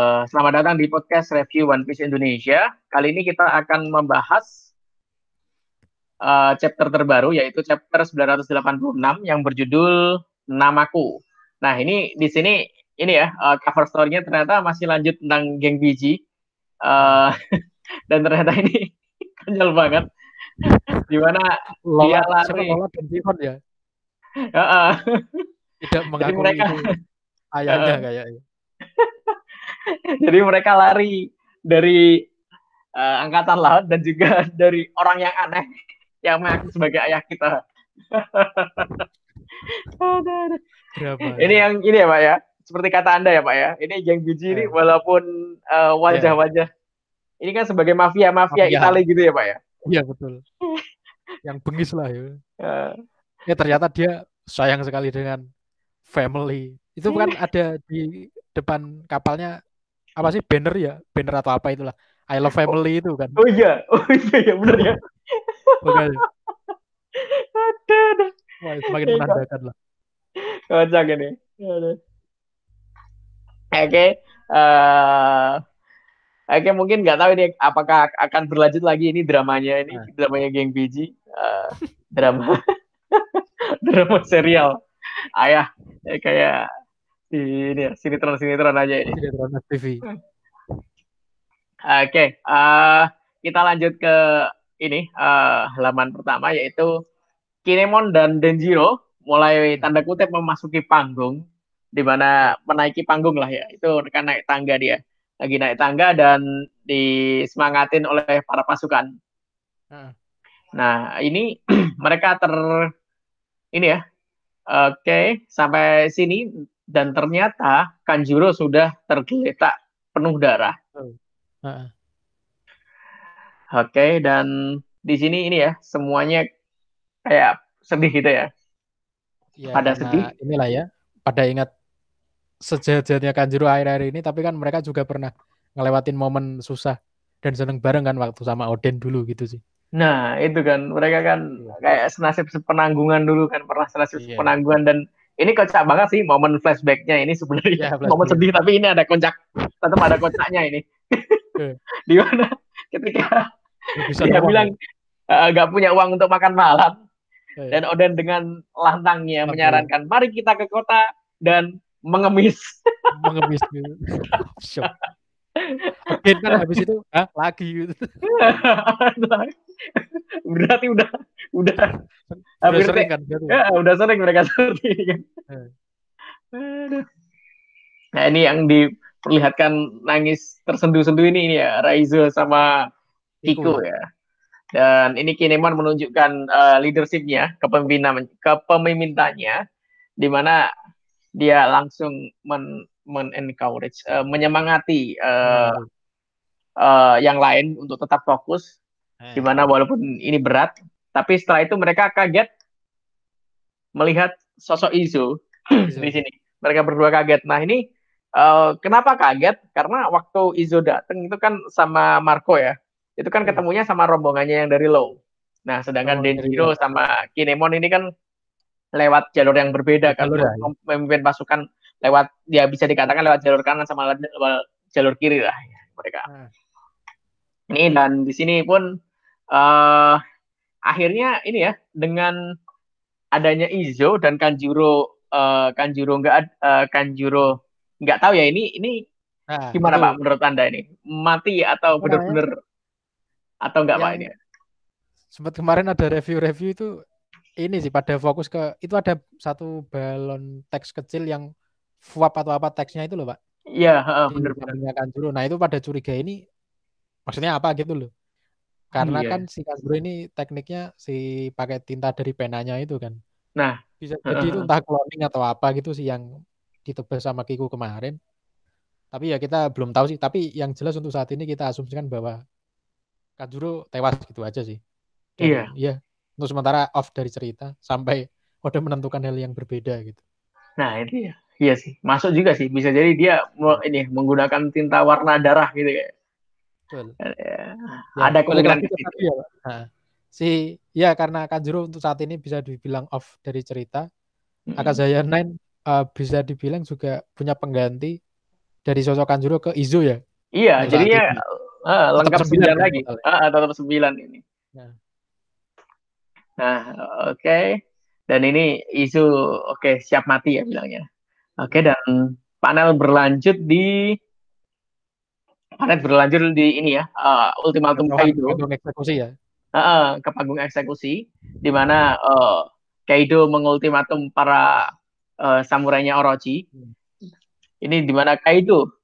Uh, selamat datang di podcast review One Piece Indonesia. Kali ini kita akan membahas uh, chapter terbaru yaitu chapter 986 yang berjudul Namaku. Nah, ini di sini ini ya uh, cover story-nya ternyata masih lanjut tentang geng biji. Uh, dan ternyata ini konyol banget. Di mana dia lari. Lola dan Jihon ya. Uh, uh. Tidak mengakui mereka, itu ayahnya uh, kayaknya. Jadi mereka lari dari uh, angkatan laut dan juga dari orang yang aneh yang mengaku sebagai ayah kita. ini yang ini ya Pak ya. Seperti kata Anda ya Pak ya. Ini geng biji ini walaupun uh, wajah-wajah ini kan sebagai mafia-mafia Italia gitu ya Pak ya. Iya betul. yang bengis lah ya. Uh. Ya ternyata dia sayang sekali dengan family. Itu kan ada di depan kapalnya apa sih? Banner ya? Banner atau apa itulah. I love family itu kan. Oh iya. Oh iya ya benar ya. Bukan. ada ada. Wah, semakin iya, menandakan lah. Kocak ini. Oke okay. uh, eh, Oke mungkin nggak tahu ini apakah akan berlanjut lagi ini dramanya ini nah. dramanya geng biji uh, drama drama serial. Ayah ya, kayak ini ya sinetron sinetron aja ini. Sinetron TV oke okay, uh, eh, kita lanjut ke ini uh, halaman pertama yaitu Kinemon dan Denjiro mulai tanda kutip memasuki panggung di mana menaiki panggung lah ya. Itu rekan naik tangga dia. Lagi naik tangga dan disemangatin oleh para pasukan. Hmm. Nah ini mereka ter ini ya. Oke okay, sampai sini dan ternyata Kanjuro sudah tergeletak penuh darah. Uh. Uh. Oke, okay, dan di sini ini ya semuanya kayak sedih gitu ya. ya pada sedih. Inilah ya, pada ingat sejajarnya Kanjuro akhir-akhir ini, tapi kan mereka juga pernah ngelewatin momen susah dan seneng bareng kan waktu sama Oden dulu gitu sih. Nah itu kan mereka kan iya. kayak senasib sepenanggungan dulu kan pernah senasib yeah. sepenanggungan dan ini kocak banget sih momen flashbacknya ini sebenarnya. Ya, momen sedih tapi ini ada kocak. Tetap ada kocaknya ini. Di mana? Ketika Bisa dia bilang nggak uh, punya uang untuk makan malam. Ya, dan Oden dengan lantangnya okay. menyarankan mari kita ke kota dan mengemis. Mengemis gitu. Mungkin kan habis itu ah, lagi? Gitu. Berarti udah udah hampir sering kan. Ya, udah sering mereka seperti ini kan. Eh. Nah, ini yang diperlihatkan nangis tersenduh-senduh ini, ini ya Raizo sama Kiko ya. Dan ini Kinemon menunjukkan uh, leadershipnya, kepemimpinan kepemimpinannya di mana dia langsung men men-encourage, uh, menyemangati uh, hmm. uh, yang lain untuk tetap fokus, hmm. di mana walaupun ini berat, tapi setelah itu mereka kaget melihat sosok Izo di sini. Mereka berdua kaget. Nah ini uh, kenapa kaget? Karena waktu Izo datang itu kan sama Marco ya, itu kan hmm. ketemunya sama rombongannya yang dari Low. Nah sedangkan oh, Denjiro sama Kinemon ini kan lewat jalur yang berbeda kan, ya. memimpin pasukan lewat ya bisa dikatakan lewat jalur kanan sama jalur kiri lah ya, mereka. Hmm. Ini dan di sini pun uh, akhirnya ini ya dengan adanya Izo dan Kanjuro uh, Kanjuro enggak uh, Kanjuro nggak tahu ya ini ini nah, gimana itu. Pak menurut Anda ini? Mati atau benar-benar atau enggak Pak ini? Sempat kemarin ada review-review itu ini sih pada fokus ke itu ada satu balon teks kecil yang fuap atau apa teksnya itu loh pak. Iya bener Kanjuro. Nah itu pada curiga ini maksudnya apa gitu loh karena iya. kan si Kanjuro ini tekniknya si pakai tinta dari penanya itu kan. Nah bisa jadi uh, itu entah cloning atau apa gitu sih yang ditebas sama Kiku kemarin. Tapi ya kita belum tahu sih. Tapi yang jelas untuk saat ini kita asumsikan bahwa Kanjuro tewas gitu aja sih. Dan, iya. iya untuk sementara off dari cerita sampai udah menentukan hal yang berbeda gitu. Nah itu ya Iya sih, masuk juga sih. Bisa jadi dia ini menggunakan tinta warna darah gitu ya. Betul. Ya, ya, ada kemungkinan. Ya, nah, si ya karena Kanjuro untuk saat ini bisa dibilang off dari cerita. Mm -hmm. Akazaya Nine uh, bisa dibilang juga punya pengganti dari sosok Kanjuro ke Izo ya. Iya, jadinya uh, lengkap sembilan lagi. Uh, tetap sembilan ini. Nah, nah oke. Okay. Dan ini Izu oke okay, siap mati ya bilangnya. Oke okay, dan panel berlanjut di panel berlanjut di ini ya uh, ultimatum Kaido. eksekusi ya. Uh, ke panggung eksekusi di mana uh, Kaido mengultimatum para uh, samurainya Orochi. Hmm. Ini di mana Kaido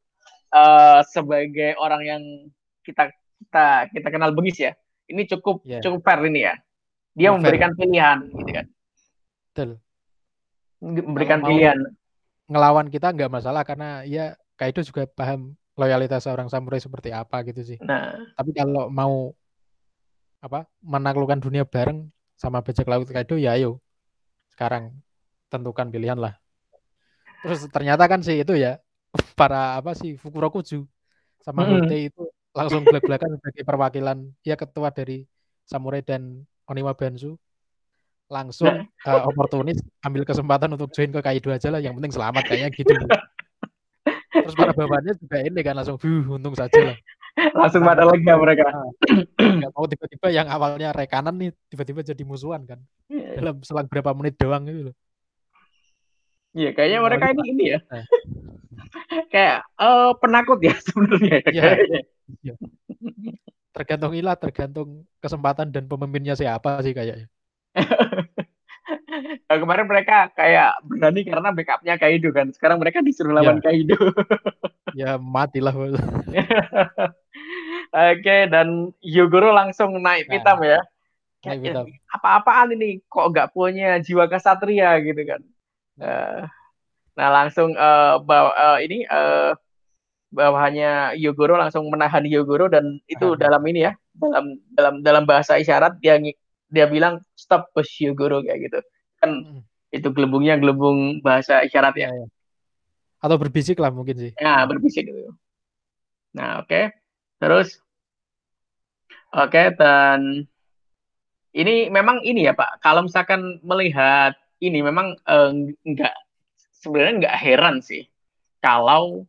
uh, sebagai orang yang kita kita kita kenal bengis ya. Ini cukup yeah. cukup fair ini ya. Dia memberikan fair. pilihan gitu kan. Betul. Memberikan Kalau pilihan. Ngelawan kita nggak masalah karena ya Kaido juga paham loyalitas seorang samurai seperti apa gitu sih. Nah, tapi kalau mau apa menaklukkan dunia bareng sama bajak laut Kaido ya ayo sekarang tentukan pilihan lah. Terus ternyata kan sih itu ya para apa sih Fukurokuju sama mm -hmm. itu langsung belak-belakan sebagai perwakilan ya ketua dari samurai dan Oniwa Bansu langsung uh, oportunis ambil kesempatan untuk join ke Kaido aja lah yang penting selamat kayaknya gitu terus para bawahnya juga ini kan langsung huh, untung saja lah langsung mata lega mereka nggak mau tiba-tiba yang awalnya rekanan nih tiba-tiba jadi musuhan kan iya. dalam selang berapa menit doang gitu loh Iya, kayaknya mereka ini ini ya. Nah. kayak uh, penakut ya sebenarnya. Iya. iya. Tergantung ilah, tergantung kesempatan dan pemimpinnya siapa sih kayaknya. Nah, kemarin mereka kayak berani karena backupnya Kaido kan. Sekarang mereka disuruh lawan ya. Kaido. ya matilah. Oke, okay, dan Yogoro langsung naik nah, pitam ya. Naik Apa-apaan ini? Kok nggak punya jiwa kesatria gitu kan? Uh, nah langsung uh, bawa uh, ini uh, bawahnya Yogoro langsung menahan Yogoro dan itu uh. dalam ini ya dalam dalam dalam bahasa isyarat dia dia bilang stop push Yogoro kayak gitu kan hmm. itu gelembungnya gelembung bahasa isyarat ya. ya, ya. Atau berbisik lah mungkin sih. Ya berbisik gitu. Nah oke okay. terus oke okay, dan ini memang ini ya Pak kalau misalkan melihat ini memang uh, nggak sebenarnya nggak heran sih kalau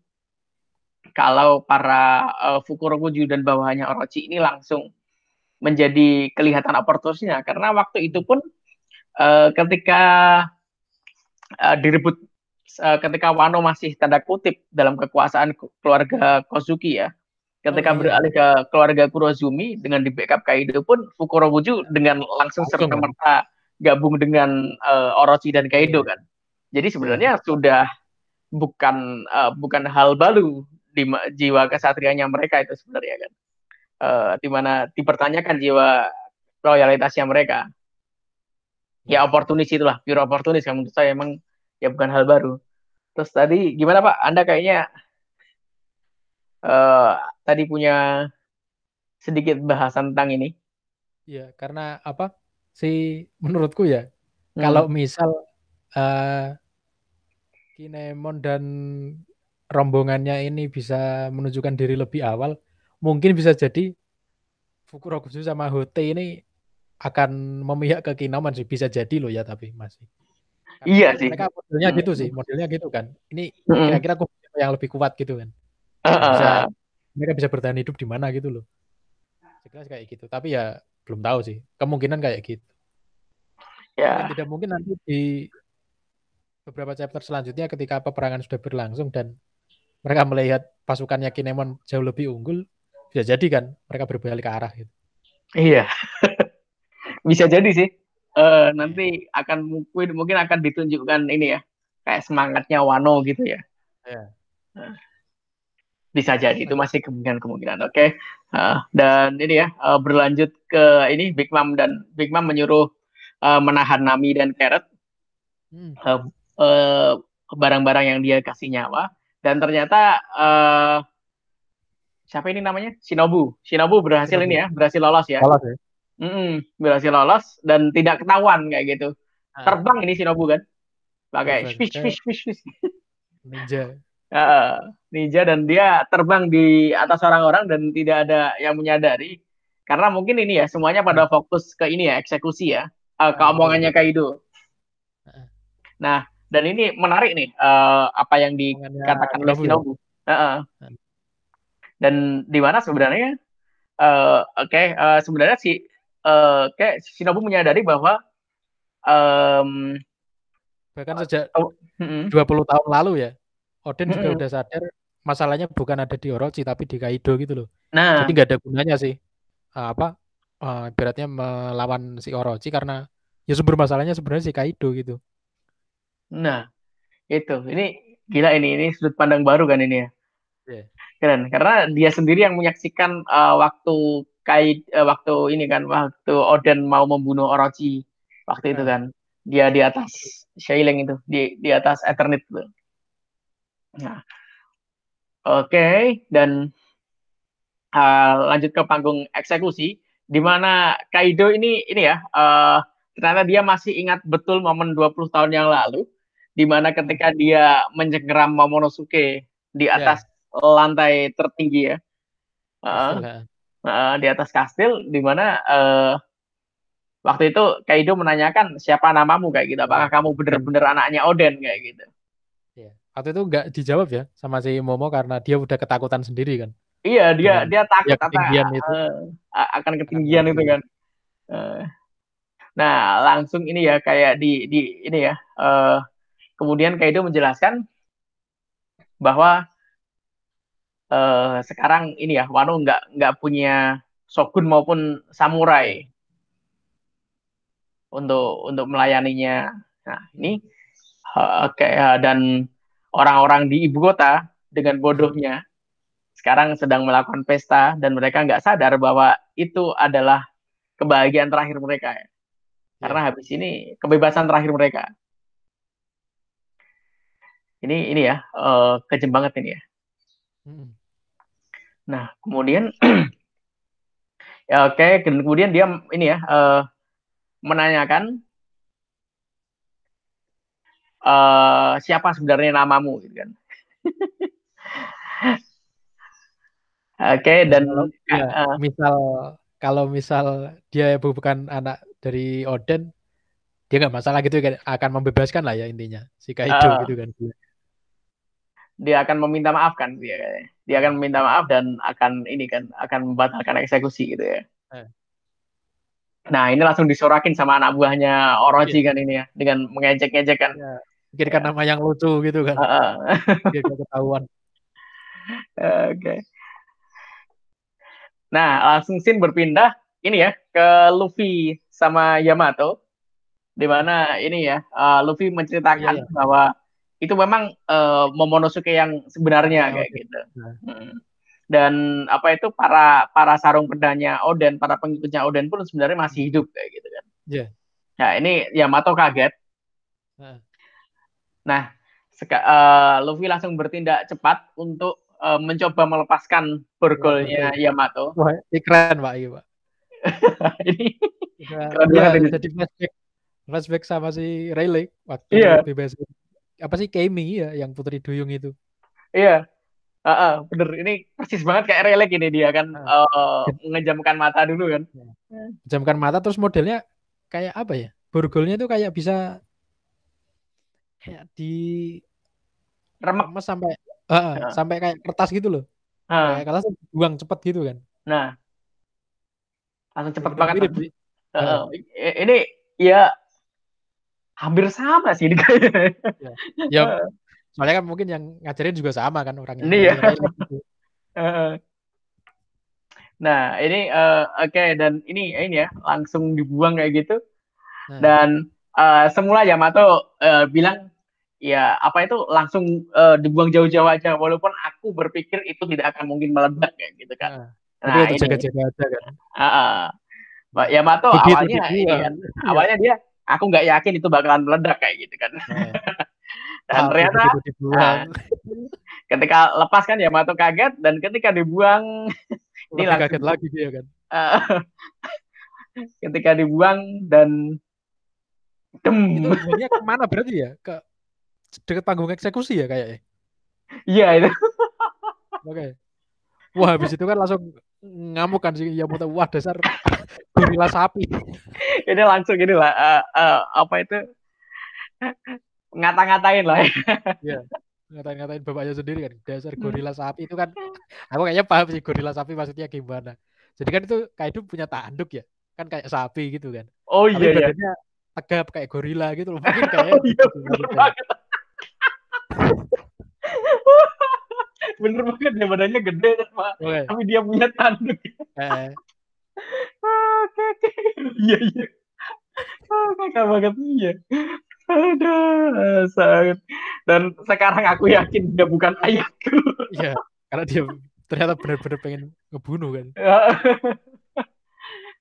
kalau para uh, Fukurokuju dan bawahnya Orochi ini langsung menjadi kelihatan oportunisnya karena waktu itu pun uh, ketika uh, direbut uh, ketika Wano masih tanda kutip dalam kekuasaan keluarga Kozuki ya ketika oh, iya. beralih ke keluarga Kurozumi dengan di backup Kaido pun Fukurokuju dengan langsung serta merta gabung dengan uh, Orochi dan Kaido kan. Jadi sebenarnya sudah bukan uh, bukan hal baru di jiwa kesatrianya mereka itu sebenarnya kan. Uh, di mana dipertanyakan jiwa loyalitasnya mereka. Ya oportunis itulah, pure oportunis kan menurut saya emang ya bukan hal baru. Terus tadi gimana Pak? Anda kayaknya uh, tadi punya sedikit bahasan tentang ini. Iya, karena apa? si menurutku ya hmm. kalau misal uh, Kinemon dan rombongannya ini bisa menunjukkan diri lebih awal, mungkin bisa jadi Fukurokusu sama Hote ini akan memihak ke Kinemon sih bisa jadi loh ya tapi masih. Karena iya sih. Mereka modelnya gitu sih, modelnya gitu kan. Ini kira-kira yang lebih kuat gitu kan. Bisa, mereka bisa bertahan hidup di mana gitu loh. Jelas kayak gitu. Tapi ya belum tahu sih. Kemungkinan kayak gitu. Ya. Dan tidak mungkin nanti di beberapa chapter selanjutnya ketika peperangan sudah berlangsung dan mereka melihat pasukannya Kinemon jauh lebih unggul, bisa jadi kan mereka berbalik ke arah gitu. Iya. Bisa jadi sih. Uh, nanti akan mungkin mungkin akan ditunjukkan ini ya kayak semangatnya Wano gitu ya. Yeah. Uh bisa jadi itu masih kemungkinan kemungkinan oke okay? uh, dan ini ya uh, berlanjut ke ini Big Mom dan Big Mom menyuruh uh, menahan Nami dan Carrot hmm. uh, uh, barang-barang yang dia kasih nyawa dan ternyata uh, siapa ini namanya Shinobu Shinobu berhasil Shinobu. ini ya berhasil lolos ya, lolos, ya? Mm -mm, berhasil lolos dan tidak ketahuan kayak gitu. Ah. terbang ini Shinobu kan? Pakai fish fish fish fish ninja. Uh, ninja dan dia terbang di atas orang-orang dan tidak ada yang menyadari. Karena mungkin ini ya semuanya pada fokus ke ini ya eksekusi ya uh, ke omongannya Kaido. Nah dan ini menarik nih uh, apa yang dikatakan oleh Shinobu. Uh -uh. Dan di mana sebenarnya uh, oke okay, uh, sebenarnya si uh, kayak Shinobu menyadari bahwa um, bahkan sejak oh, uh, 20 tahun lalu ya Odin juga udah sadar masalahnya bukan ada di Orochi tapi di Kaido gitu loh. Nah, jadi nggak ada gunanya sih apa uh, beratnya melawan si Orochi karena ya sumber masalahnya sebenarnya si Kaido gitu. Nah, itu ini gila ini ini sudut pandang baru kan ini ya. Yeah. Keren karena dia sendiri yang menyaksikan uh, waktu kait uh, waktu ini kan waktu Oden mau membunuh Orochi waktu itu kan dia di atas Shailing itu di di atas Eternit itu. Nah, oke okay. dan uh, lanjut ke panggung eksekusi di mana Kaido ini ini ya uh, ternyata dia masih ingat betul momen 20 tahun yang lalu di mana ketika dia mencengkeram Momonosuke di ya. atas yeah. lantai tertinggi ya. Uh, uh, di atas kastil di mana uh, waktu itu Kaido menanyakan siapa namamu kayak gitu apakah kamu bener-bener anaknya Oden kayak gitu. Yeah. Waktu itu nggak dijawab ya sama si Momo karena dia udah ketakutan sendiri kan. Iya dia Dengan, dia takut ya, ketinggian apa, itu. Uh, akan ketinggian itu kan. Uh, nah langsung ini ya kayak di di ini ya. Uh, kemudian Kaido menjelaskan bahwa uh, sekarang ini ya Wano nggak nggak punya shogun maupun samurai untuk untuk melayaninya. Nah ini uh, kayak dan orang-orang di ibu kota dengan bodohnya sekarang sedang melakukan pesta dan mereka nggak sadar bahwa itu adalah kebahagiaan terakhir mereka ya. Karena yeah. habis ini kebebasan terakhir mereka ini ini ya uh, kejem banget ini ya. Hmm. Nah kemudian ya oke okay, kemudian dia ini ya uh, menanyakan uh, siapa sebenarnya namamu gitu kan. oke okay, dan ya, uh, misal kalau misal dia bukan anak dari Oden dia nggak masalah gitu kan akan membebaskan lah ya intinya si Kaido uh, gitu kan dia akan meminta maaf kan dia dia akan meminta maaf dan akan ini kan akan membatalkan eksekusi gitu ya. Eh. Nah ini langsung disorakin sama anak buahnya Orochi yeah. kan ini ya dengan mengejek-ngejek kan. Yeah. Pikirkan ya. nama yang lucu gitu kan. Uh -uh. Biar ketahuan. Oke. Okay. Nah langsung scene berpindah ini ya ke Luffy sama Yamato, di mana ini ya uh, Luffy menceritakan yeah, yeah. bahwa itu memang uh, Momonosuke yang sebenarnya oh, kayak okay. gitu. Hmm. Dan apa itu para para sarung pedanya Oden, para pengikutnya Oden pun sebenarnya masih hidup kayak gitu kan. Iya. Yeah. Nah, ini Yamato kaget. Nah, nah seka, uh, Luffy langsung bertindak cepat untuk uh, mencoba melepaskan borgolnya Wah, Yamato. Wah, ini keren, Pak. Iya, Pak. ini keren ya, jadi flashback flashback sama si Rayleigh waktu yeah. bebasin apa sih Kemi ya yang Putri Duyung itu. Iya. Uh, uh, bener ini persis banget kayak relek ini dia kan uh. Uh, mengejamkan mata dulu kan. Mengejamkan mata terus modelnya kayak apa ya? Borgolnya itu kayak bisa kayak di remek sampai uh, uh. sampai kayak kertas gitu loh. Uh. Kayak kertas buang cepet gitu kan. Nah. Langsung cepet banget. Mirip, uh, uh. Ini ya hampir sama sih ini ya. ya soalnya kan mungkin yang ngajarin juga sama kan orangnya ini ya gitu. nah ini uh, oke okay, dan ini ini ya langsung dibuang kayak gitu. Nah. dan uh, semula Yamato uh, bilang ya apa itu langsung uh, dibuang jauh-jauh aja walaupun aku berpikir itu tidak akan mungkin meledak kayak gitu kan. Nah, nah ini. jaga-jaga aja kan. Uh, uh, Yamato Begitu awalnya kan, awalnya dia aku nggak yakin itu bakalan meledak kayak gitu kan. Nah. dan ternyata nah, ketika lepas kan ya Yamato kaget dan ketika dibuang ini langsung, kaget lagi dia kan. Uh, ketika dibuang dan dem. Itu buangnya ke mana berarti ya? Ke dekat panggung eksekusi ya kayaknya. Iya itu. Oke. Okay. Wah habis itu kan langsung ngamuk kan sih ya wah dasar gorila sapi. Ini langsung gini lah uh, uh, apa itu? Ngata-ngatain lah. Ya. ngatain-ngatain bapaknya sendiri kan. Dasar hmm. gorila sapi itu kan aku kayaknya paham sih gorila sapi maksudnya gimana. Jadi kan itu kayak itu punya tanduk ya kan kayak sapi gitu kan. Oh iya iya. tegap kayak gorila gitu loh. Mungkin kayak oh, iya, gitu, bener banget. Bener banget ya badannya gede pak. Okay. tapi dia punya tanduk. Eh. Oke oke iya. Iya kakak banget iya. Ada sangat. Dan sekarang aku yakin dia bukan ayahku. Iya karena dia ternyata benar-benar pengen ngebunuh kan.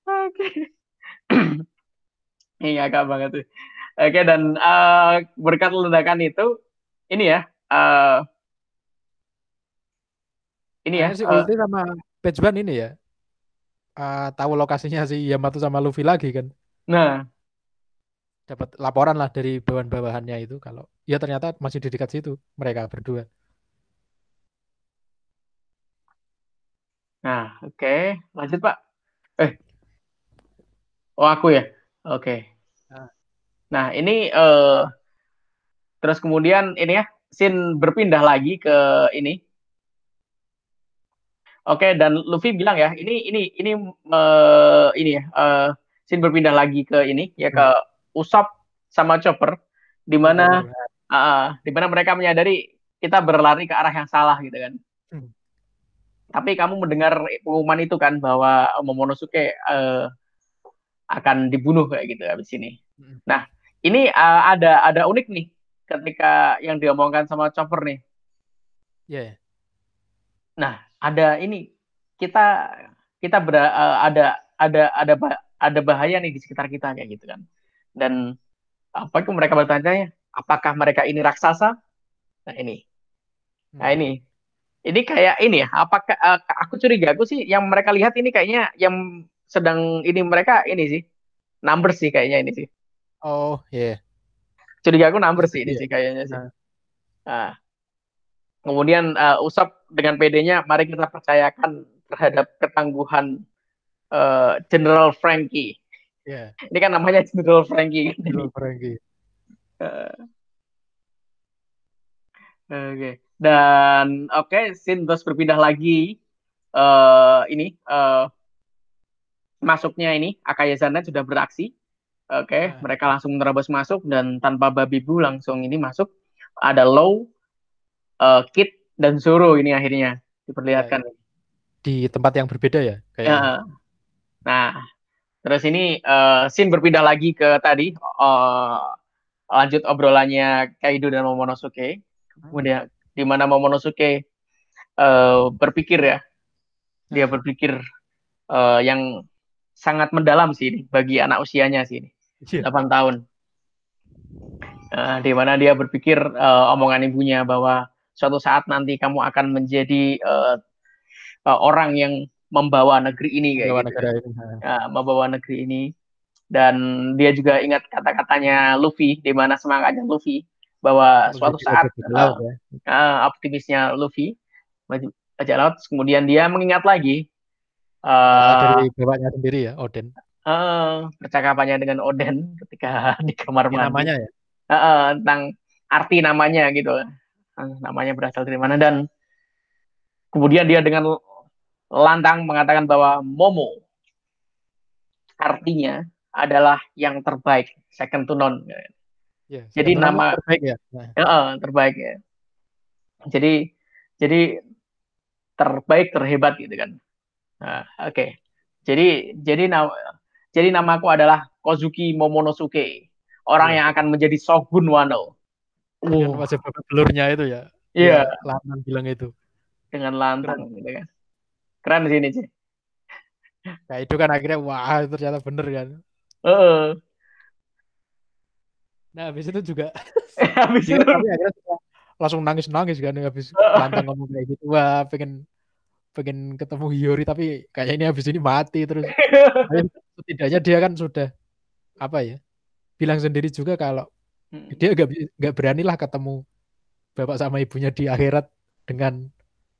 Oke. Iya kak banget tuh oke dan uh, berkat ledakan itu ini ya uh, ini ya si uh, Ulti sama Pejban ini ya uh, tahu lokasinya si Yamato sama Luffy lagi kan nah dapat laporan lah dari bawahan-bawahannya itu kalau ya ternyata masih di dekat situ mereka berdua. Nah, oke, okay. lanjut Pak. Eh, oh aku ya, oke. Okay. Nah. nah, ini uh, terus kemudian ini ya, Sin berpindah lagi ke ini. Oke, okay, dan Luffy bilang ya, ini ini ini uh, ini ya, uh, Sin berpindah lagi ke ini ya ke hmm Usop sama Chopper di mana uh, di mana mereka menyadari kita berlari ke arah yang salah gitu kan. Hmm. Tapi kamu mendengar pengumuman itu kan bahwa Momonosuke uh, akan dibunuh kayak gitu habis ini. Hmm. Nah, ini uh, ada ada unik nih ketika yang diomongkan sama Chopper nih. Iya. Yeah. Nah, ada ini kita kita ber, uh, ada ada ada ada bahaya nih di sekitar kita kayak gitu kan dan apa itu mereka bertanya apakah mereka ini raksasa nah ini nah hmm. ini ini kayak ini ya apakah uh, aku curiga aku sih yang mereka lihat ini kayaknya yang sedang ini mereka ini sih number sih kayaknya ini sih oh iya yeah. curiga aku number sih ini yeah. sih kayaknya sih nah. nah. Kemudian uh, Usap dengan PD-nya mari kita percayakan terhadap ketangguhan uh, General Frankie Yeah. Ini kan namanya General Frankie. General Frankie. Uh, oke. Okay. Dan oke, okay, Sin terus berpindah lagi. Uh, ini uh, masuknya ini Akayazana sudah beraksi. Oke, okay, nah. mereka langsung menerobos masuk dan tanpa babi bu langsung ini masuk. Ada Low, uh, Kit dan Zoro ini akhirnya diperlihatkan. Di tempat yang berbeda ya, kayak. Ya. Nah, Terus ini uh, scene berpindah lagi ke tadi uh, lanjut obrolannya Kaido dan Momonosuke. Kemudian di mana Momonosuke uh, berpikir ya, dia hmm. berpikir uh, yang sangat mendalam sih ini bagi anak usianya sih ini, yeah. 8 tahun. Uh, di mana dia berpikir uh, omongan ibunya bahwa suatu saat nanti kamu akan menjadi uh, uh, orang yang membawa negeri ini kayak membawa gitu. Negara ini. Ya, membawa negeri ini dan dia juga ingat kata-katanya Luffy di mana semangatnya Luffy bahwa suatu saat uh, ya. uh, optimisnya Luffy bajak laut kemudian dia mengingat lagi uh, dari bapaknya sendiri ya Oden uh, percakapannya dengan Oden ketika di kamar mandi namanya ya uh, uh, tentang arti namanya gitu namanya berasal dari mana dan kemudian dia dengan lantang mengatakan bahwa Momo artinya adalah yang terbaik, second to none. Ya, jadi nama terbaik ya. Uh, terbaik ya. Jadi jadi terbaik terhebat gitu kan. Nah, oke. Okay. Jadi jadi nama jadi namaku adalah Kozuki Momonosuke, orang ya. yang akan menjadi Shogun Wano. Dengan masih belurnya itu ya. Iya. Yeah. Lantang bilang itu. Dengan lantang gitu kan keren di sini sih nah itu kan akhirnya wah ternyata bener kan uh. nah habis itu juga habis itu tapi akhirnya langsung nangis nangis kan habis uh. lantang ngomong kayak gitu wah pengen pengen ketemu Hiyori tapi kayak ini habis ini mati terus setidaknya dia kan sudah apa ya bilang sendiri juga kalau hmm. dia gak gak berani lah ketemu bapak sama ibunya di akhirat dengan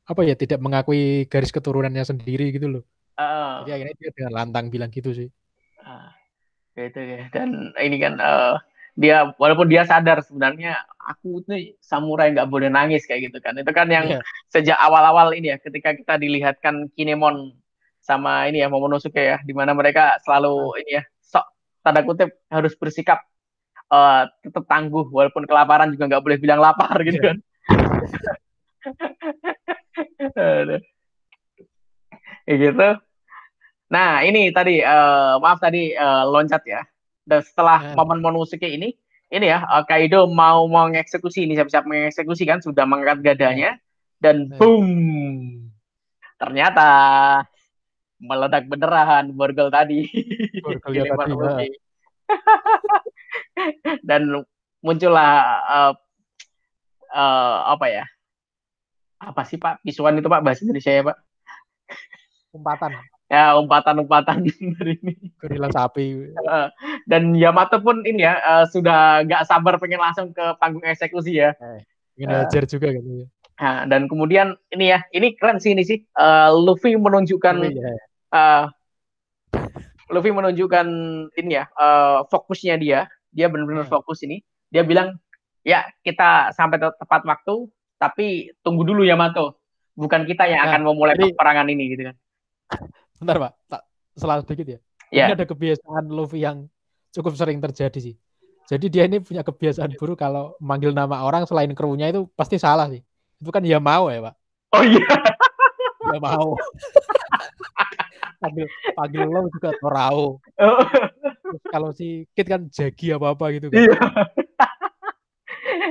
apa ya tidak mengakui garis keturunannya sendiri gitu loh. Uh, Jadi akhirnya dia dengan lantang bilang gitu sih. Uh, gitu ya. Dan ini kan uh, dia walaupun dia sadar sebenarnya aku tuh samurai nggak boleh nangis kayak gitu kan itu kan yang yeah. sejak awal-awal ini ya ketika kita dilihatkan Kinemon sama ini ya Momonosuke ya di mana mereka selalu hmm. ini ya sok tanda kutip harus bersikap uh, tetap tangguh walaupun kelaparan juga nggak boleh bilang lapar gitu yeah. kan kayak gitu nah ini tadi uh, maaf tadi uh, loncat ya dan setelah yeah. momen Momonosuke ini ini ya uh, Kaido mau mengeksekusi ini siap-siap mengeksekusi kan sudah mengangkat gadanya dan yeah. boom ternyata meledak beneran borgol tadi. Borgol tadi. Dan muncullah uh, uh, apa ya? Apa sih Pak? Pisuan itu Pak bahasa Indonesia ya Pak? Umpatan. Ya umpatan-umpatan dari ini. Gorila sapi. Uh, dan Yamato pun ini ya uh, sudah nggak sabar pengen langsung ke panggung eksekusi ya. Eh, ingin uh, juga kan ya. Nah, dan kemudian ini ya, ini keren sih ini sih. Uh, Luffy menunjukkan uh, Luffy menunjukkan ini ya, uh, fokusnya dia. Dia benar-benar hmm. fokus ini. Dia bilang, "Ya, kita sampai te tepat waktu, tapi tunggu dulu ya Mato. Bukan kita yang akan nah, memulai jadi, peperangan ini gitu kan." Bentar, Pak. Tak selalu sedikit ya. Yeah. Ini ada kebiasaan Luffy yang cukup sering terjadi sih. Jadi dia ini punya kebiasaan buruk kalau manggil nama orang selain krunya itu pasti salah sih. Itu kan ya mau ya, Pak. Oh iya. Ya mau. panggil panggil lo juga Torao. Oh. Kalau si Kit kan Jagi apa apa gitu kan. Iya.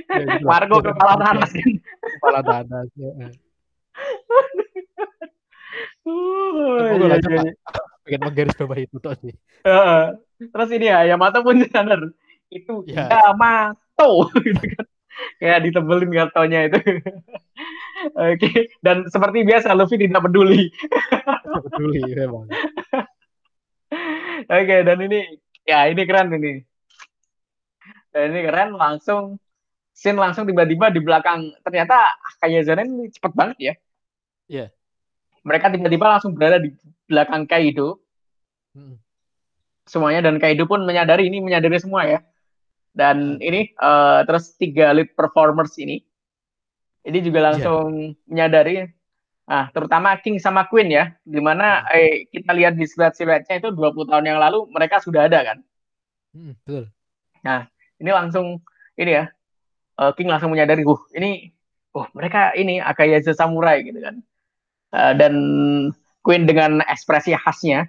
ya, gitu Margo kepala tanah. Kepala tanah. Ya. Oh, iya, iya, iya. pengen menggaris bawah itu tuh sih. Uh, terus ini ya, ya mata pun sadar itu ya. Yamato gitu kan kayak ditebelin kartonya itu. Oke, okay. dan seperti biasa Luffy tidak peduli. tidak peduli memang. Oke, okay, dan ini ya ini keren ini. Dan ini keren langsung scene langsung tiba-tiba di belakang ternyata kayak Zanen ini cepet banget ya. Iya. Yeah. Mereka tiba-tiba langsung berada di belakang Kaido. Hmm. Semuanya dan Kaido pun menyadari ini menyadari semua ya dan ini uh, terus tiga lead performers ini, ini juga iya. langsung yeah. menyadari, ah terutama King sama Queen ya, di mana yeah. eh, kita lihat di siluet-siluetnya itu 20 tahun yang lalu mereka sudah ada kan. Hmm, betul. Nah ini langsung ini ya, uh, King langsung menyadari, uh ini, oh mereka ini Akayaza Samurai gitu kan. Uh, dan Queen dengan ekspresi khasnya,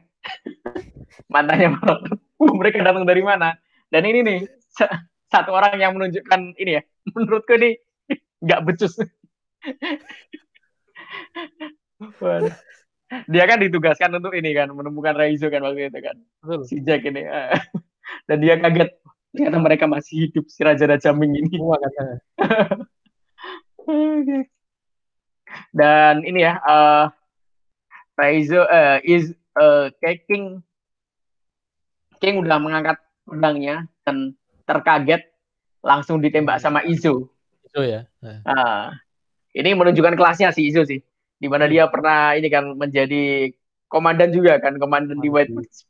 matanya uh, mereka datang dari mana? Dan ini nih satu orang yang menunjukkan ini ya menurutku ini nggak becus dia kan ditugaskan untuk ini kan menemukan Raizo kan waktu itu kan. Betul. si Jack ini dan dia kaget ternyata mereka masih hidup si Raja Raja Ming ini. Dan ini ya uh, Raizo uh, is uh, King. King udah mengangkat pedangnya dan terkaget langsung ditembak sama Izo. Izo ya. Nah, ini menunjukkan kelasnya si Izo sih, di mana dia pernah ini kan menjadi komandan juga kan, komandan di White Witch.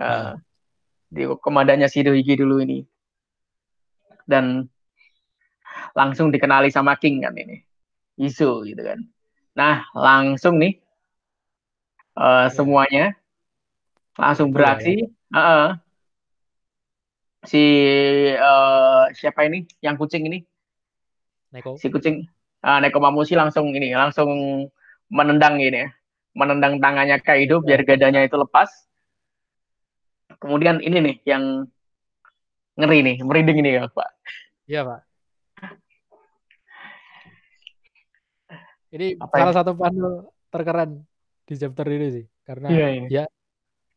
Uh, di komandannya Shirohige dulu ini. Dan langsung dikenali sama King kan ini. Izo gitu kan. Nah, langsung nih uh, semuanya langsung beraksi. Uh -uh si uh, siapa ini yang kucing ini Neko. si kucing uh, Neko Mamushi langsung ini langsung menendang ini ya menendang tangannya Kaido biar gadanya itu lepas kemudian ini nih yang ngeri nih merinding ini ya Pak iya Pak ini Apa salah ini? satu panel terkeren di chapter ini sih karena iya, iya. ya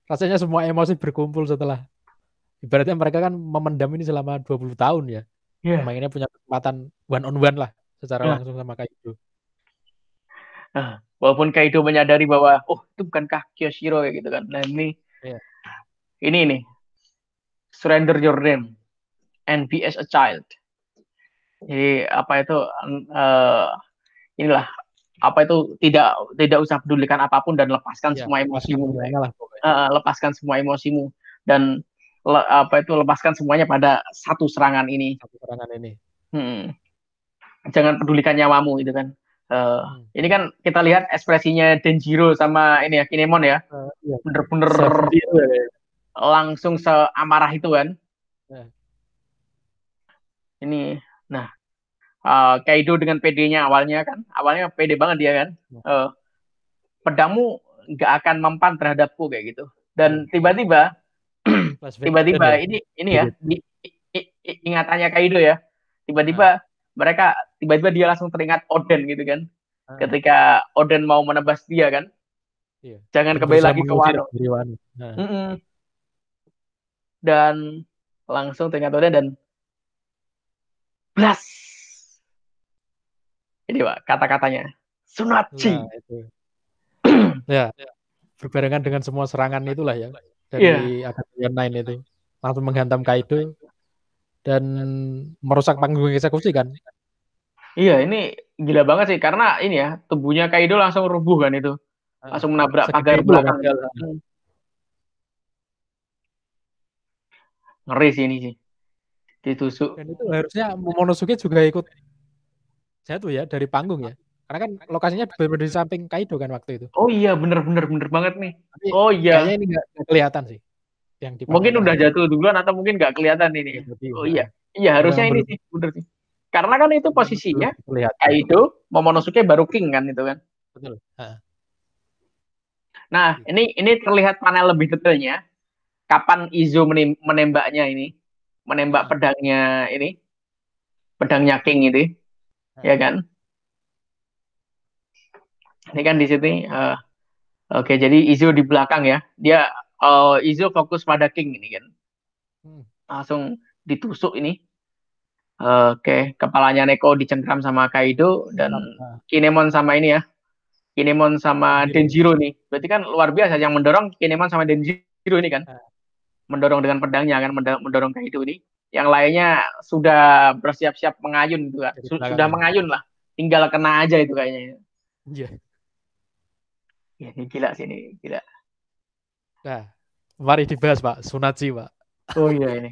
rasanya semua emosi berkumpul setelah ibaratnya mereka kan memendam ini selama 20 tahun ya. Yeah. Mainnya punya kesempatan one on one lah secara yeah. langsung sama Kaido. Nah, walaupun Kaido menyadari bahwa oh itu bukankah Kyoshiro ya gitu kan. Nah ini yeah. ini nih surrender your name and be as a child. Jadi apa itu uh, inilah apa itu tidak tidak usah pedulikan apa pun dan lepaskan yeah, semua emosimu. Lah, uh, lepaskan semua emosimu dan le, apa itu lepaskan semuanya pada satu serangan ini. Satu serangan ini. Hmm. jangan pedulikan nyawamu itu kan. Uh, hmm. Ini kan kita lihat ekspresinya Denjiro sama ini ya Kinemon ya, uh, iya. bener-bener ya. langsung seamarah itu kan. Uh. Ini, nah uh, Kaido dengan PD-nya awalnya kan, awalnya PD banget dia kan. Uh, pedangmu nggak akan mempan terhadapku kayak gitu. Dan tiba-tiba, tiba-tiba ini ini ya, di, ingatannya Kaido ya, tiba-tiba mereka tiba-tiba dia langsung teringat Oden gitu kan. Hmm. Ketika Oden mau menebas dia kan. Iya. Jangan kembali lagi ke Wano. Nah. Mm -mm. Dan langsung teringat Oden dan blas. Ini Pak, kata-katanya. Sunachi. Nah, itu. ya, berbarengan dengan semua serangan itulah ya dari yeah. Akademia Nine itu langsung menghantam Kaido dan merusak panggung eksekusi kan. Iya, ini gila banget sih karena ini ya tubuhnya Kaido langsung rubuh kan itu. Langsung menabrak pagar belakang. Hmm. Ngeri sih ini sih. Ditusuk. Dan itu harusnya Momonosuke juga ikut jatuh ya dari panggung ya. Karena kan lokasinya benar di samping Kaido kan waktu itu. Oh iya, bener bener banget nih. Tapi oh iya. Kayaknya ini nggak kelihatan sih yang mungkin udah jatuh duluan atau mungkin nggak kelihatan ini. oh iya, iya harusnya ini sih bener sih. Karena kan itu posisinya itu Momonosuke baru king kan itu kan. Betul. Nah, ini ini terlihat panel lebih detailnya. Kapan Izo menembaknya ini? Menembak pedangnya ini. Pedangnya King ini. Ya kan? Ini kan di sini uh, Oke, jadi Izo di belakang ya. Dia uh, Izo fokus pada King ini kan. Hmm. Langsung ditusuk ini. Uh, Oke, okay. kepalanya Neko dicengkram sama Kaido dan. Kinemon sama ini ya. Kinemon sama iya. Denjiro nih. Berarti kan luar biasa yang mendorong Kinemon sama Denjiro ini kan. Nah. Mendorong dengan pedangnya kan mendorong Kaido ini. Yang lainnya sudah bersiap-siap mengayun gitu kan. Sudah mengayun lah. Tinggal kena aja itu kayaknya. Iya. Ya, ini gila sih ini, gila. Nah, mari dibahas Pak, Sunachi Pak. Oh iya ini.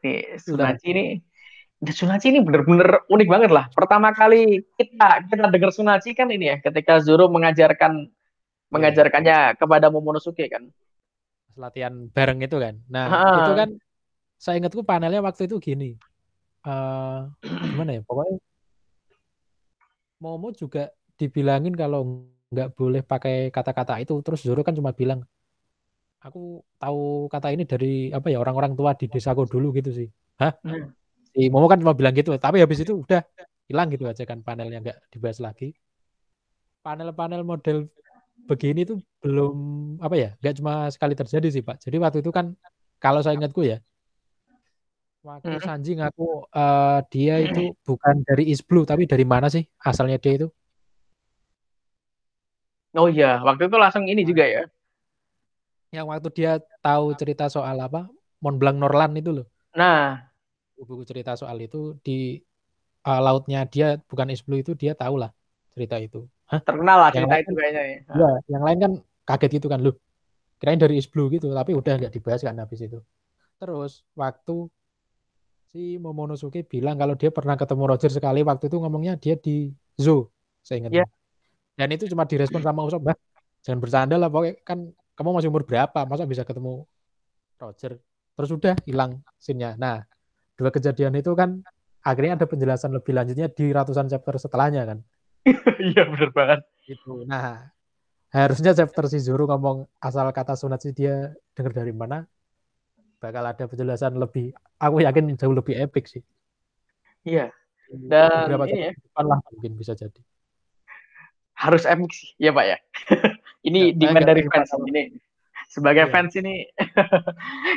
Nih, Sunachi ini Sunachi ini bener-bener unik banget lah. Pertama kali kita kita dengar Sunachi kan ini ya, ketika Zoro mengajarkan yeah. mengajarkannya kepada Momonosuke kan. Latihan bareng itu kan. Nah, ha. itu kan saya ingatku panelnya waktu itu gini. Uh, gimana ya? Pokoknya Momo juga dibilangin kalau nggak boleh pakai kata-kata itu terus Zoro kan cuma bilang aku tahu kata ini dari apa ya orang-orang tua di desaku dulu gitu sih hah hmm. Si Momo kan cuma bilang gitu tapi habis itu udah hilang gitu aja kan panelnya nggak dibahas lagi panel-panel model begini tuh belum apa ya nggak cuma sekali terjadi sih pak jadi waktu itu kan kalau saya ingatku ya waktu hmm. Sanji ngaku uh, dia itu bukan dari East Blue tapi dari mana sih asalnya dia itu Oh iya, waktu itu langsung ini juga ya. Yang waktu dia tahu cerita soal apa? Mont Blanc Norland itu loh. Nah, buku cerita soal itu di uh, lautnya dia bukan es blue itu dia tahu lah cerita itu. Hah? Terkenal lah cerita itu kayaknya ya. Iya, yang lain kan kaget gitu kan loh. Kirain dari es blue gitu, tapi udah nggak dibahas kan habis itu. Terus waktu si Momonosuke bilang kalau dia pernah ketemu Roger sekali waktu itu ngomongnya dia di zoo, saya ingat. Yeah. Dan itu cuma direspon sama Usop, bah, jangan bercanda lah, pokoknya kan kamu masih umur berapa, masa bisa ketemu Roger? Terus udah hilang sinnya. Nah, dua kejadian itu kan akhirnya ada penjelasan lebih lanjutnya di ratusan chapter setelahnya kan. Iya benar banget. Itu. Nah, harusnya chapter si Zoro ngomong asal kata Sunatsu dia dengar dari mana, bakal ada penjelasan lebih, aku yakin jauh lebih epic sih. Iya. Dan beberapa ini ya. depan lah mungkin bisa jadi harus epic sih ya pak ya ini ya, demand dari fans ini sebagai ya. fans ini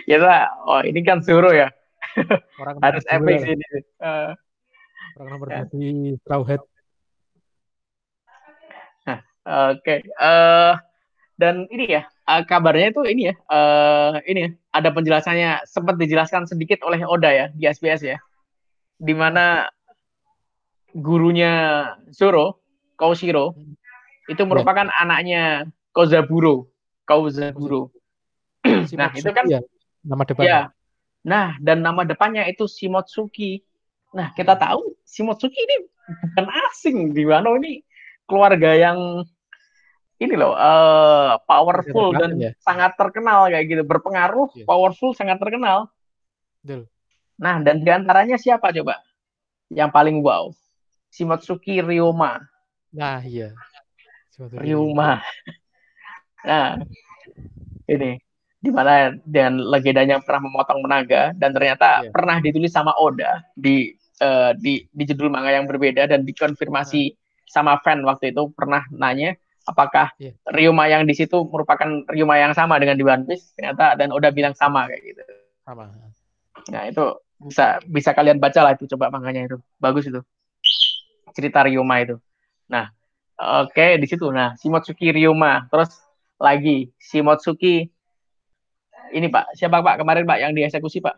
ya oh ini kan suruh ya orang harus epic sih ini uh, orang nomor ya. di straw hat nah, oke okay. uh, eh, dan ini ya uh, kabarnya itu ini ya uh, ini ya, ada penjelasannya sempat dijelaskan sedikit oleh Oda ya di SBS ya di mana gurunya Zoro Kaushiro itu merupakan ya. anaknya Kozaburo. Kozaburo. nah, itu kan ya, nama depannya. Ya. Nah, dan nama depannya itu Shimotsuki. Nah, kita tahu Shimotsuki ini bukan asing di Wano. Ini keluarga yang ini loh uh, powerful dan ya? sangat terkenal kayak gitu. Berpengaruh yeah. powerful sangat terkenal. Betul. nah dan di antaranya siapa coba? Yang paling wow Shimotsuki Ryoma nah iya. Ryoma nah ini di mana dan legendanya pernah memotong menaga dan ternyata yeah. pernah ditulis sama Oda di uh, di di judul manga yang berbeda dan dikonfirmasi yeah. sama fan waktu itu pernah nanya apakah yeah. Ryuma yang di situ merupakan Ryuma yang sama dengan di One Piece? Ternyata dan udah bilang sama kayak gitu. Sama. Nah itu bisa bisa kalian baca lah itu coba manganya itu. Bagus itu. Cerita Ryuma itu. Nah oke okay, di situ. Nah Shimotsuki Ryuma. Terus lagi Shimotsuki ini Pak. Siapa Pak? Kemarin Pak yang dieksekusi Pak?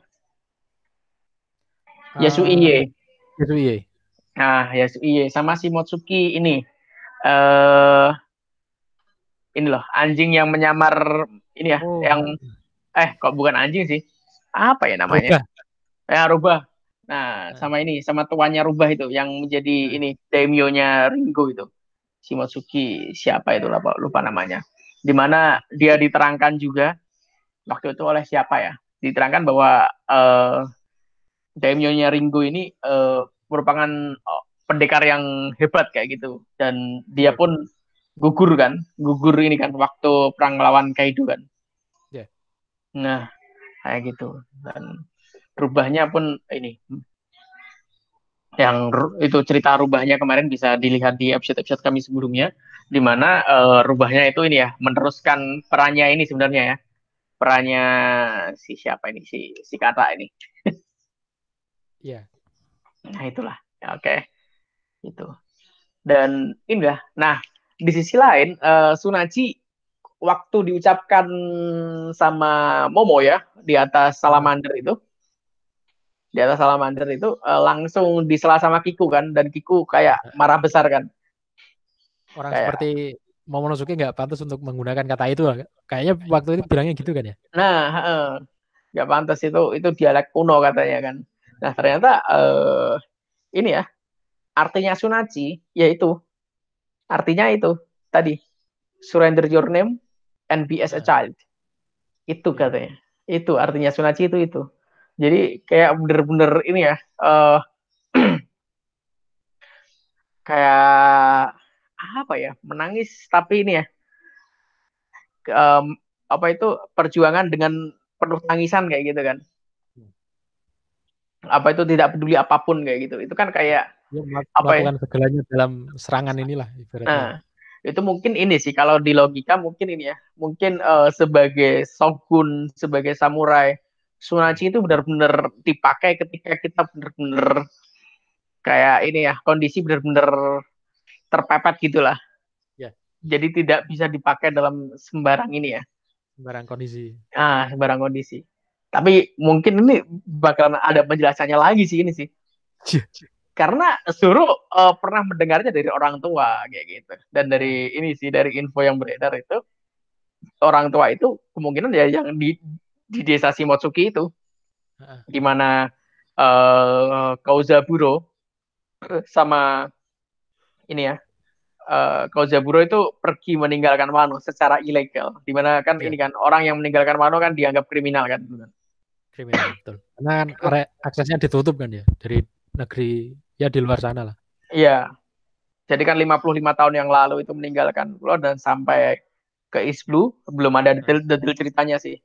Uh, Yasuiye Yasuiye nah Yasuiye sama Shimotsuki ini. Eh uh, ini loh anjing yang menyamar ini ya oh. yang eh kok bukan anjing sih? Apa ya namanya? Rubah. ya rubah. Nah, nah sama ini sama tuannya rubah itu yang menjadi nah. ini daimyo-nya Ringo itu. Shimotsuki siapa itu lupa, lupa namanya. Di mana dia diterangkan juga waktu itu oleh siapa ya? Diterangkan bahwa uh, daimyo-nya Ringo ini uh, merupakan uh, pendekar yang hebat kayak gitu. Dan dia pun gugur kan? Gugur ini kan waktu perang melawan Kaido kan? Yeah. nah kayak gitu. Dan rubahnya pun ini. Yang itu cerita rubahnya kemarin bisa dilihat di episode-episode kami sebelumnya di mana uh, rubahnya itu ini ya meneruskan perannya ini sebenarnya ya perannya si siapa ini? Si si kata ini. Ya yeah. nah itulah. Ya, oke. Okay. itu. Dan ini ya nah di sisi lain uh, Sunachi waktu diucapkan sama Momo ya di atas salamander itu di atas salamander itu uh, langsung disela sama Kiku kan dan Kiku kayak marah besar kan. Orang kayak, seperti Momonosuke nggak pantas untuk menggunakan kata itu? Kayaknya waktu itu bilangnya gitu kan ya? Nah nggak uh, pantas itu itu dialek kuno katanya kan. Nah ternyata uh, ini ya artinya Sunachi yaitu Artinya itu tadi surrender your name and be as a child. Itu katanya. Itu artinya sunaci itu itu. Jadi kayak bener-bener ini ya uh, kayak apa ya menangis. Tapi ini ya um, apa itu perjuangan dengan penuh tangisan kayak gitu kan. Apa itu tidak peduli apa pun kayak gitu. Itu kan kayak ya, apa ya? segalanya dalam serangan inilah ibaratnya. Nah, itu mungkin ini sih kalau di logika mungkin ini ya. Mungkin uh, sebagai shogun sebagai samurai Sunachi itu benar-benar dipakai ketika kita benar-benar kayak ini ya kondisi benar-benar terpepet gitulah. Ya. jadi tidak bisa dipakai dalam sembarang ini ya. Sembarang kondisi. Ah sembarang kondisi. Tapi mungkin ini bakalan ada penjelasannya lagi sih ini sih. Karena suruh uh, pernah mendengarnya dari orang tua kayak gitu. Dan dari ini sih dari info yang beredar itu orang tua itu kemungkinan ya yang di di desa Shimotsuki itu. Di mana uh, Kauzaburo sama ini ya uh, Kauzaburo itu pergi meninggalkan Wano secara ilegal di mana kan yeah. ini kan orang yang meninggalkan Wano kan dianggap kriminal kan kriminal betul karena kan aksesnya ditutup kan ya dari negeri ya di luar sana lah. Iya. Jadi kan 55 tahun yang lalu itu meninggalkan pulau dan sampai ke East Blue belum ada detail-detail ceritanya sih.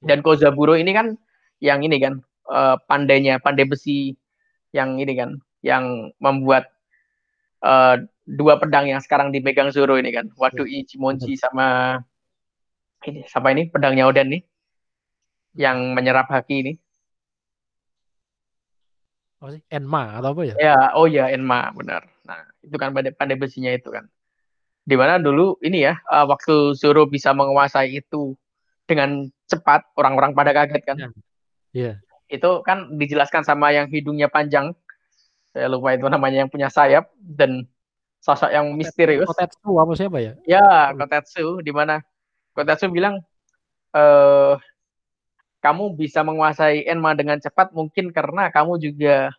Dan Kozaburo ini kan yang ini kan uh, pandainya, pandai besi yang ini kan yang membuat uh, dua pedang yang sekarang dipegang Zoro ini kan. Wadu iya. Ichimonji sama ini sama ini pedangnya Oden nih yang menyerap haki ini apa sih Enma atau apa ya? Ya, oh ya Enma benar. Nah itu kan pandai, pandai besinya itu kan. Di mana dulu ini ya uh, waktu Zoro bisa menguasai itu dengan cepat orang-orang pada kaget kan. Iya. Yeah. Itu kan dijelaskan sama yang hidungnya panjang. Saya lupa itu namanya yang punya sayap dan sosok yang misterius. Kotetsu apa siapa ya? Ya, Kotetsu di mana Kotetsu bilang eh kamu bisa menguasai Enma dengan cepat mungkin karena kamu juga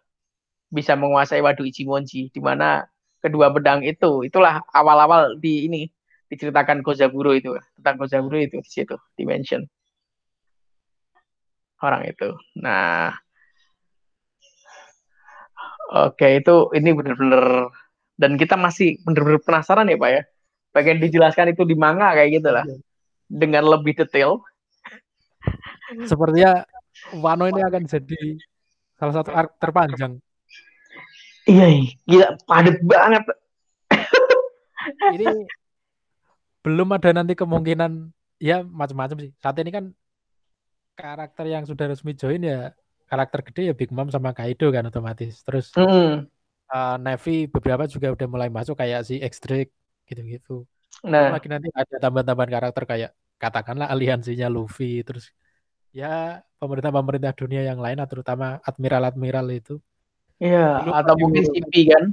bisa menguasai Wadu Ichimonji di mana kedua pedang itu itulah awal-awal di ini diceritakan Kozaburo itu tentang Kozaburo itu di situ dimension orang itu. Nah, oke itu ini benar-benar dan kita masih benar-benar penasaran ya Pak ya. Pengen dijelaskan itu di manga kayak gitu lah. Iya. Dengan lebih detail. Sepertinya Wano ini akan jadi salah satu arc terpanjang Iya, gila padat banget. ini belum ada nanti kemungkinan ya macam-macam sih. Saat ini kan karakter yang sudah resmi join ya karakter gede ya Big Mom sama Kaido kan otomatis. Terus mm -hmm. uh, Navy beberapa juga udah mulai masuk kayak si X Drake gitu-gitu. Nah, lagi nanti ada tambahan-tambahan karakter kayak katakanlah aliansinya Luffy terus ya pemerintah-pemerintah dunia yang lain terutama admiral-admiral itu Iya, atau mungkin CP kan?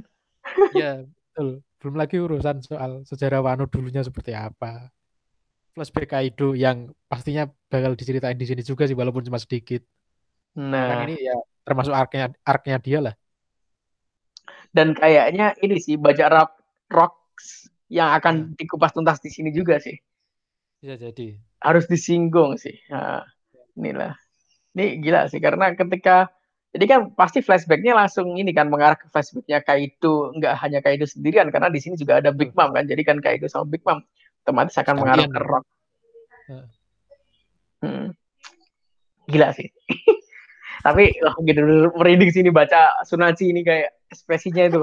Iya, betul. Belum lagi urusan soal sejarah Wano dulunya seperti apa. Flashback Kaido yang pastinya bakal diceritain di sini juga sih walaupun cuma sedikit. Nah, kan ini ya termasuk arknya arknya dia lah. Dan kayaknya ini sih baca rock rocks yang akan hmm. dikupas tuntas di sini juga sih. Bisa jadi. Harus disinggung sih. Nah, inilah. Ini gila sih karena ketika jadi kan pasti flashbacknya langsung ini kan mengarah ke flashbacknya Kaido, nggak hanya Kaido sendirian karena di sini juga ada Big Mom kan. Jadi kan Kaido sama Big Mom otomatis akan Sekalian. mengarah ke Rock. Hmm. Gila sih. Tapi oh, gitu merinding sini baca Sunachi ini kayak ekspresinya itu.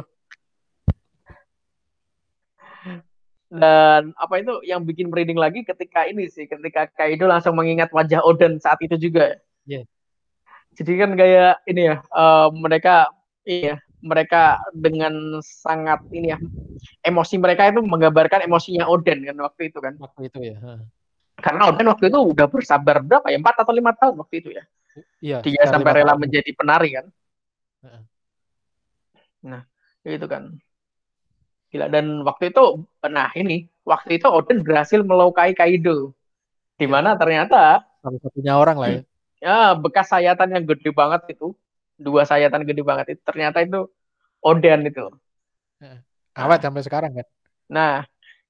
Dan apa itu yang bikin merinding lagi ketika ini sih, ketika Kaido langsung mengingat wajah Oden saat itu juga. Yeah jadi kan kayak ini ya uh, mereka iya mereka dengan sangat ini ya emosi mereka itu menggambarkan emosinya Oden kan waktu itu kan waktu itu ya karena Oden waktu itu udah bersabar berapa ya empat atau lima tahun waktu itu ya iya dia sampai rela tahun. menjadi penari kan? Nah itu kan. Gila dan waktu itu nah ini waktu itu Oden berhasil melukai Kaido. Di iya. mana ternyata satu satunya orang lah ya. Ya bekas sayatan yang gede banget itu dua sayatan gede banget itu ternyata itu Oden itu. Awet sampai sekarang kan? Nah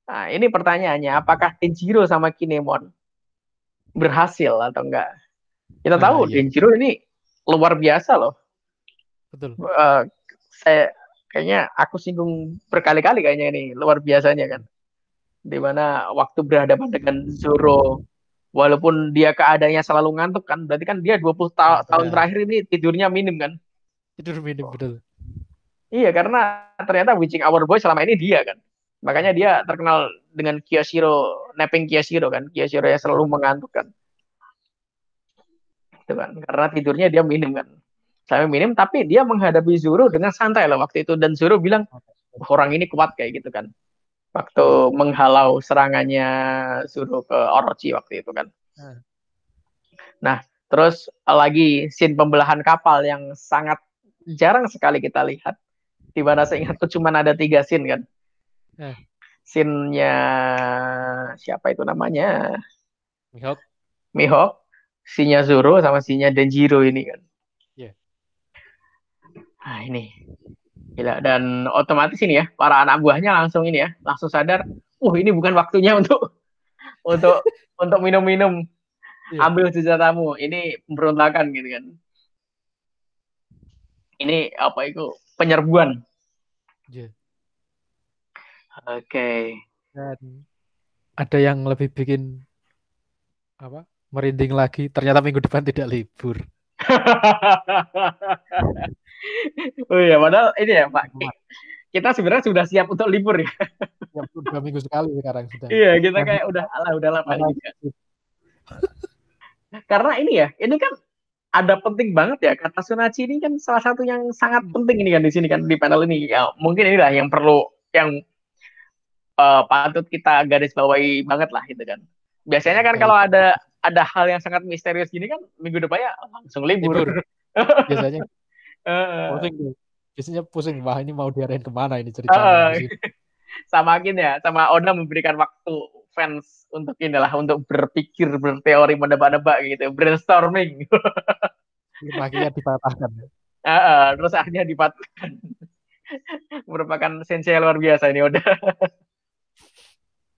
nah ini pertanyaannya apakah Denjiro sama Kinemon berhasil atau enggak kita nah, tahu iya. Denjiro ini luar biasa loh. Betul. Uh, saya kayaknya aku singgung berkali-kali kayaknya ini luar biasanya kan. Di mana waktu berhadapan dengan Zoro walaupun dia keadaannya selalu ngantuk kan berarti kan dia 20 ta ya. tahun terakhir ini tidurnya minim kan. Tidur minim oh. betul. Iya karena ternyata witching hour boy selama ini dia kan. Makanya dia terkenal dengan Kyoshiro napping Kyoshiro kan. Kyoshiro yang selalu mengantuk kan itu kan karena tidurnya dia minim kan sampai minim tapi dia menghadapi Zoro dengan santai lah waktu itu dan Zoro bilang orang ini kuat kayak gitu kan waktu menghalau serangannya Zoro ke Orochi waktu itu kan. Hmm. Nah, terus lagi scene pembelahan kapal yang sangat jarang sekali kita lihat. Di mana saya ingat tuh cuma ada tiga scene kan. Hmm. Scene-nya siapa itu namanya? Mihawk. Mihawk, scene-nya Zoro sama scene-nya Denjiro ini kan. Yeah. Nah, ini Gila. Dan otomatis ini ya, para anak buahnya langsung ini ya, langsung sadar, uh ini bukan waktunya untuk untuk untuk minum-minum. Yeah. Ambil senjatamu. Ini pemberontakan gitu kan. Ini apa itu? Penyerbuan. Yeah. Oke. Okay. Dan ada yang lebih bikin apa? Merinding lagi. Ternyata minggu depan tidak libur. oh iya, padahal ini ya Pak. Kita sebenarnya sudah siap untuk libur ya. ya dua minggu sekali sekarang sudah. Iya, kita kayak udah alah udah lama Karena ini ya, ini kan ada penting banget ya kata Sunachi ini kan salah satu yang sangat penting ini kan di sini kan di panel ini ya mungkin inilah yang perlu yang uh, patut kita garis bawahi banget lah gitu kan biasanya kan kalau ada ada hal yang sangat misterius gini kan minggu depannya langsung libur, libur. biasanya pusing tuh. Biasanya pusing, wah ini mau diarahin ke mana ini ceritanya. Uh, sama gini ya, sama Ona memberikan waktu fans untuk inilah untuk berpikir, berteori, menebak-nebak gitu, brainstorming. Akhirnya dipatahkan. Uh, uh, terus akhirnya dipatahkan. Merupakan sensei luar biasa ini udah.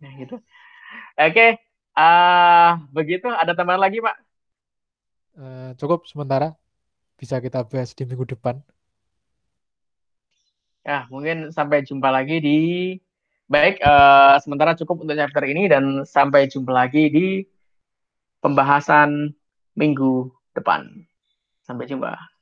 nah, gitu. Oke, okay. Uh, begitu. Ada tambahan lagi, Pak? Uh, cukup sementara. Bisa kita bahas di minggu depan. Ya, mungkin sampai jumpa lagi di baik uh, sementara cukup untuk chapter ini dan sampai jumpa lagi di pembahasan minggu depan. Sampai jumpa.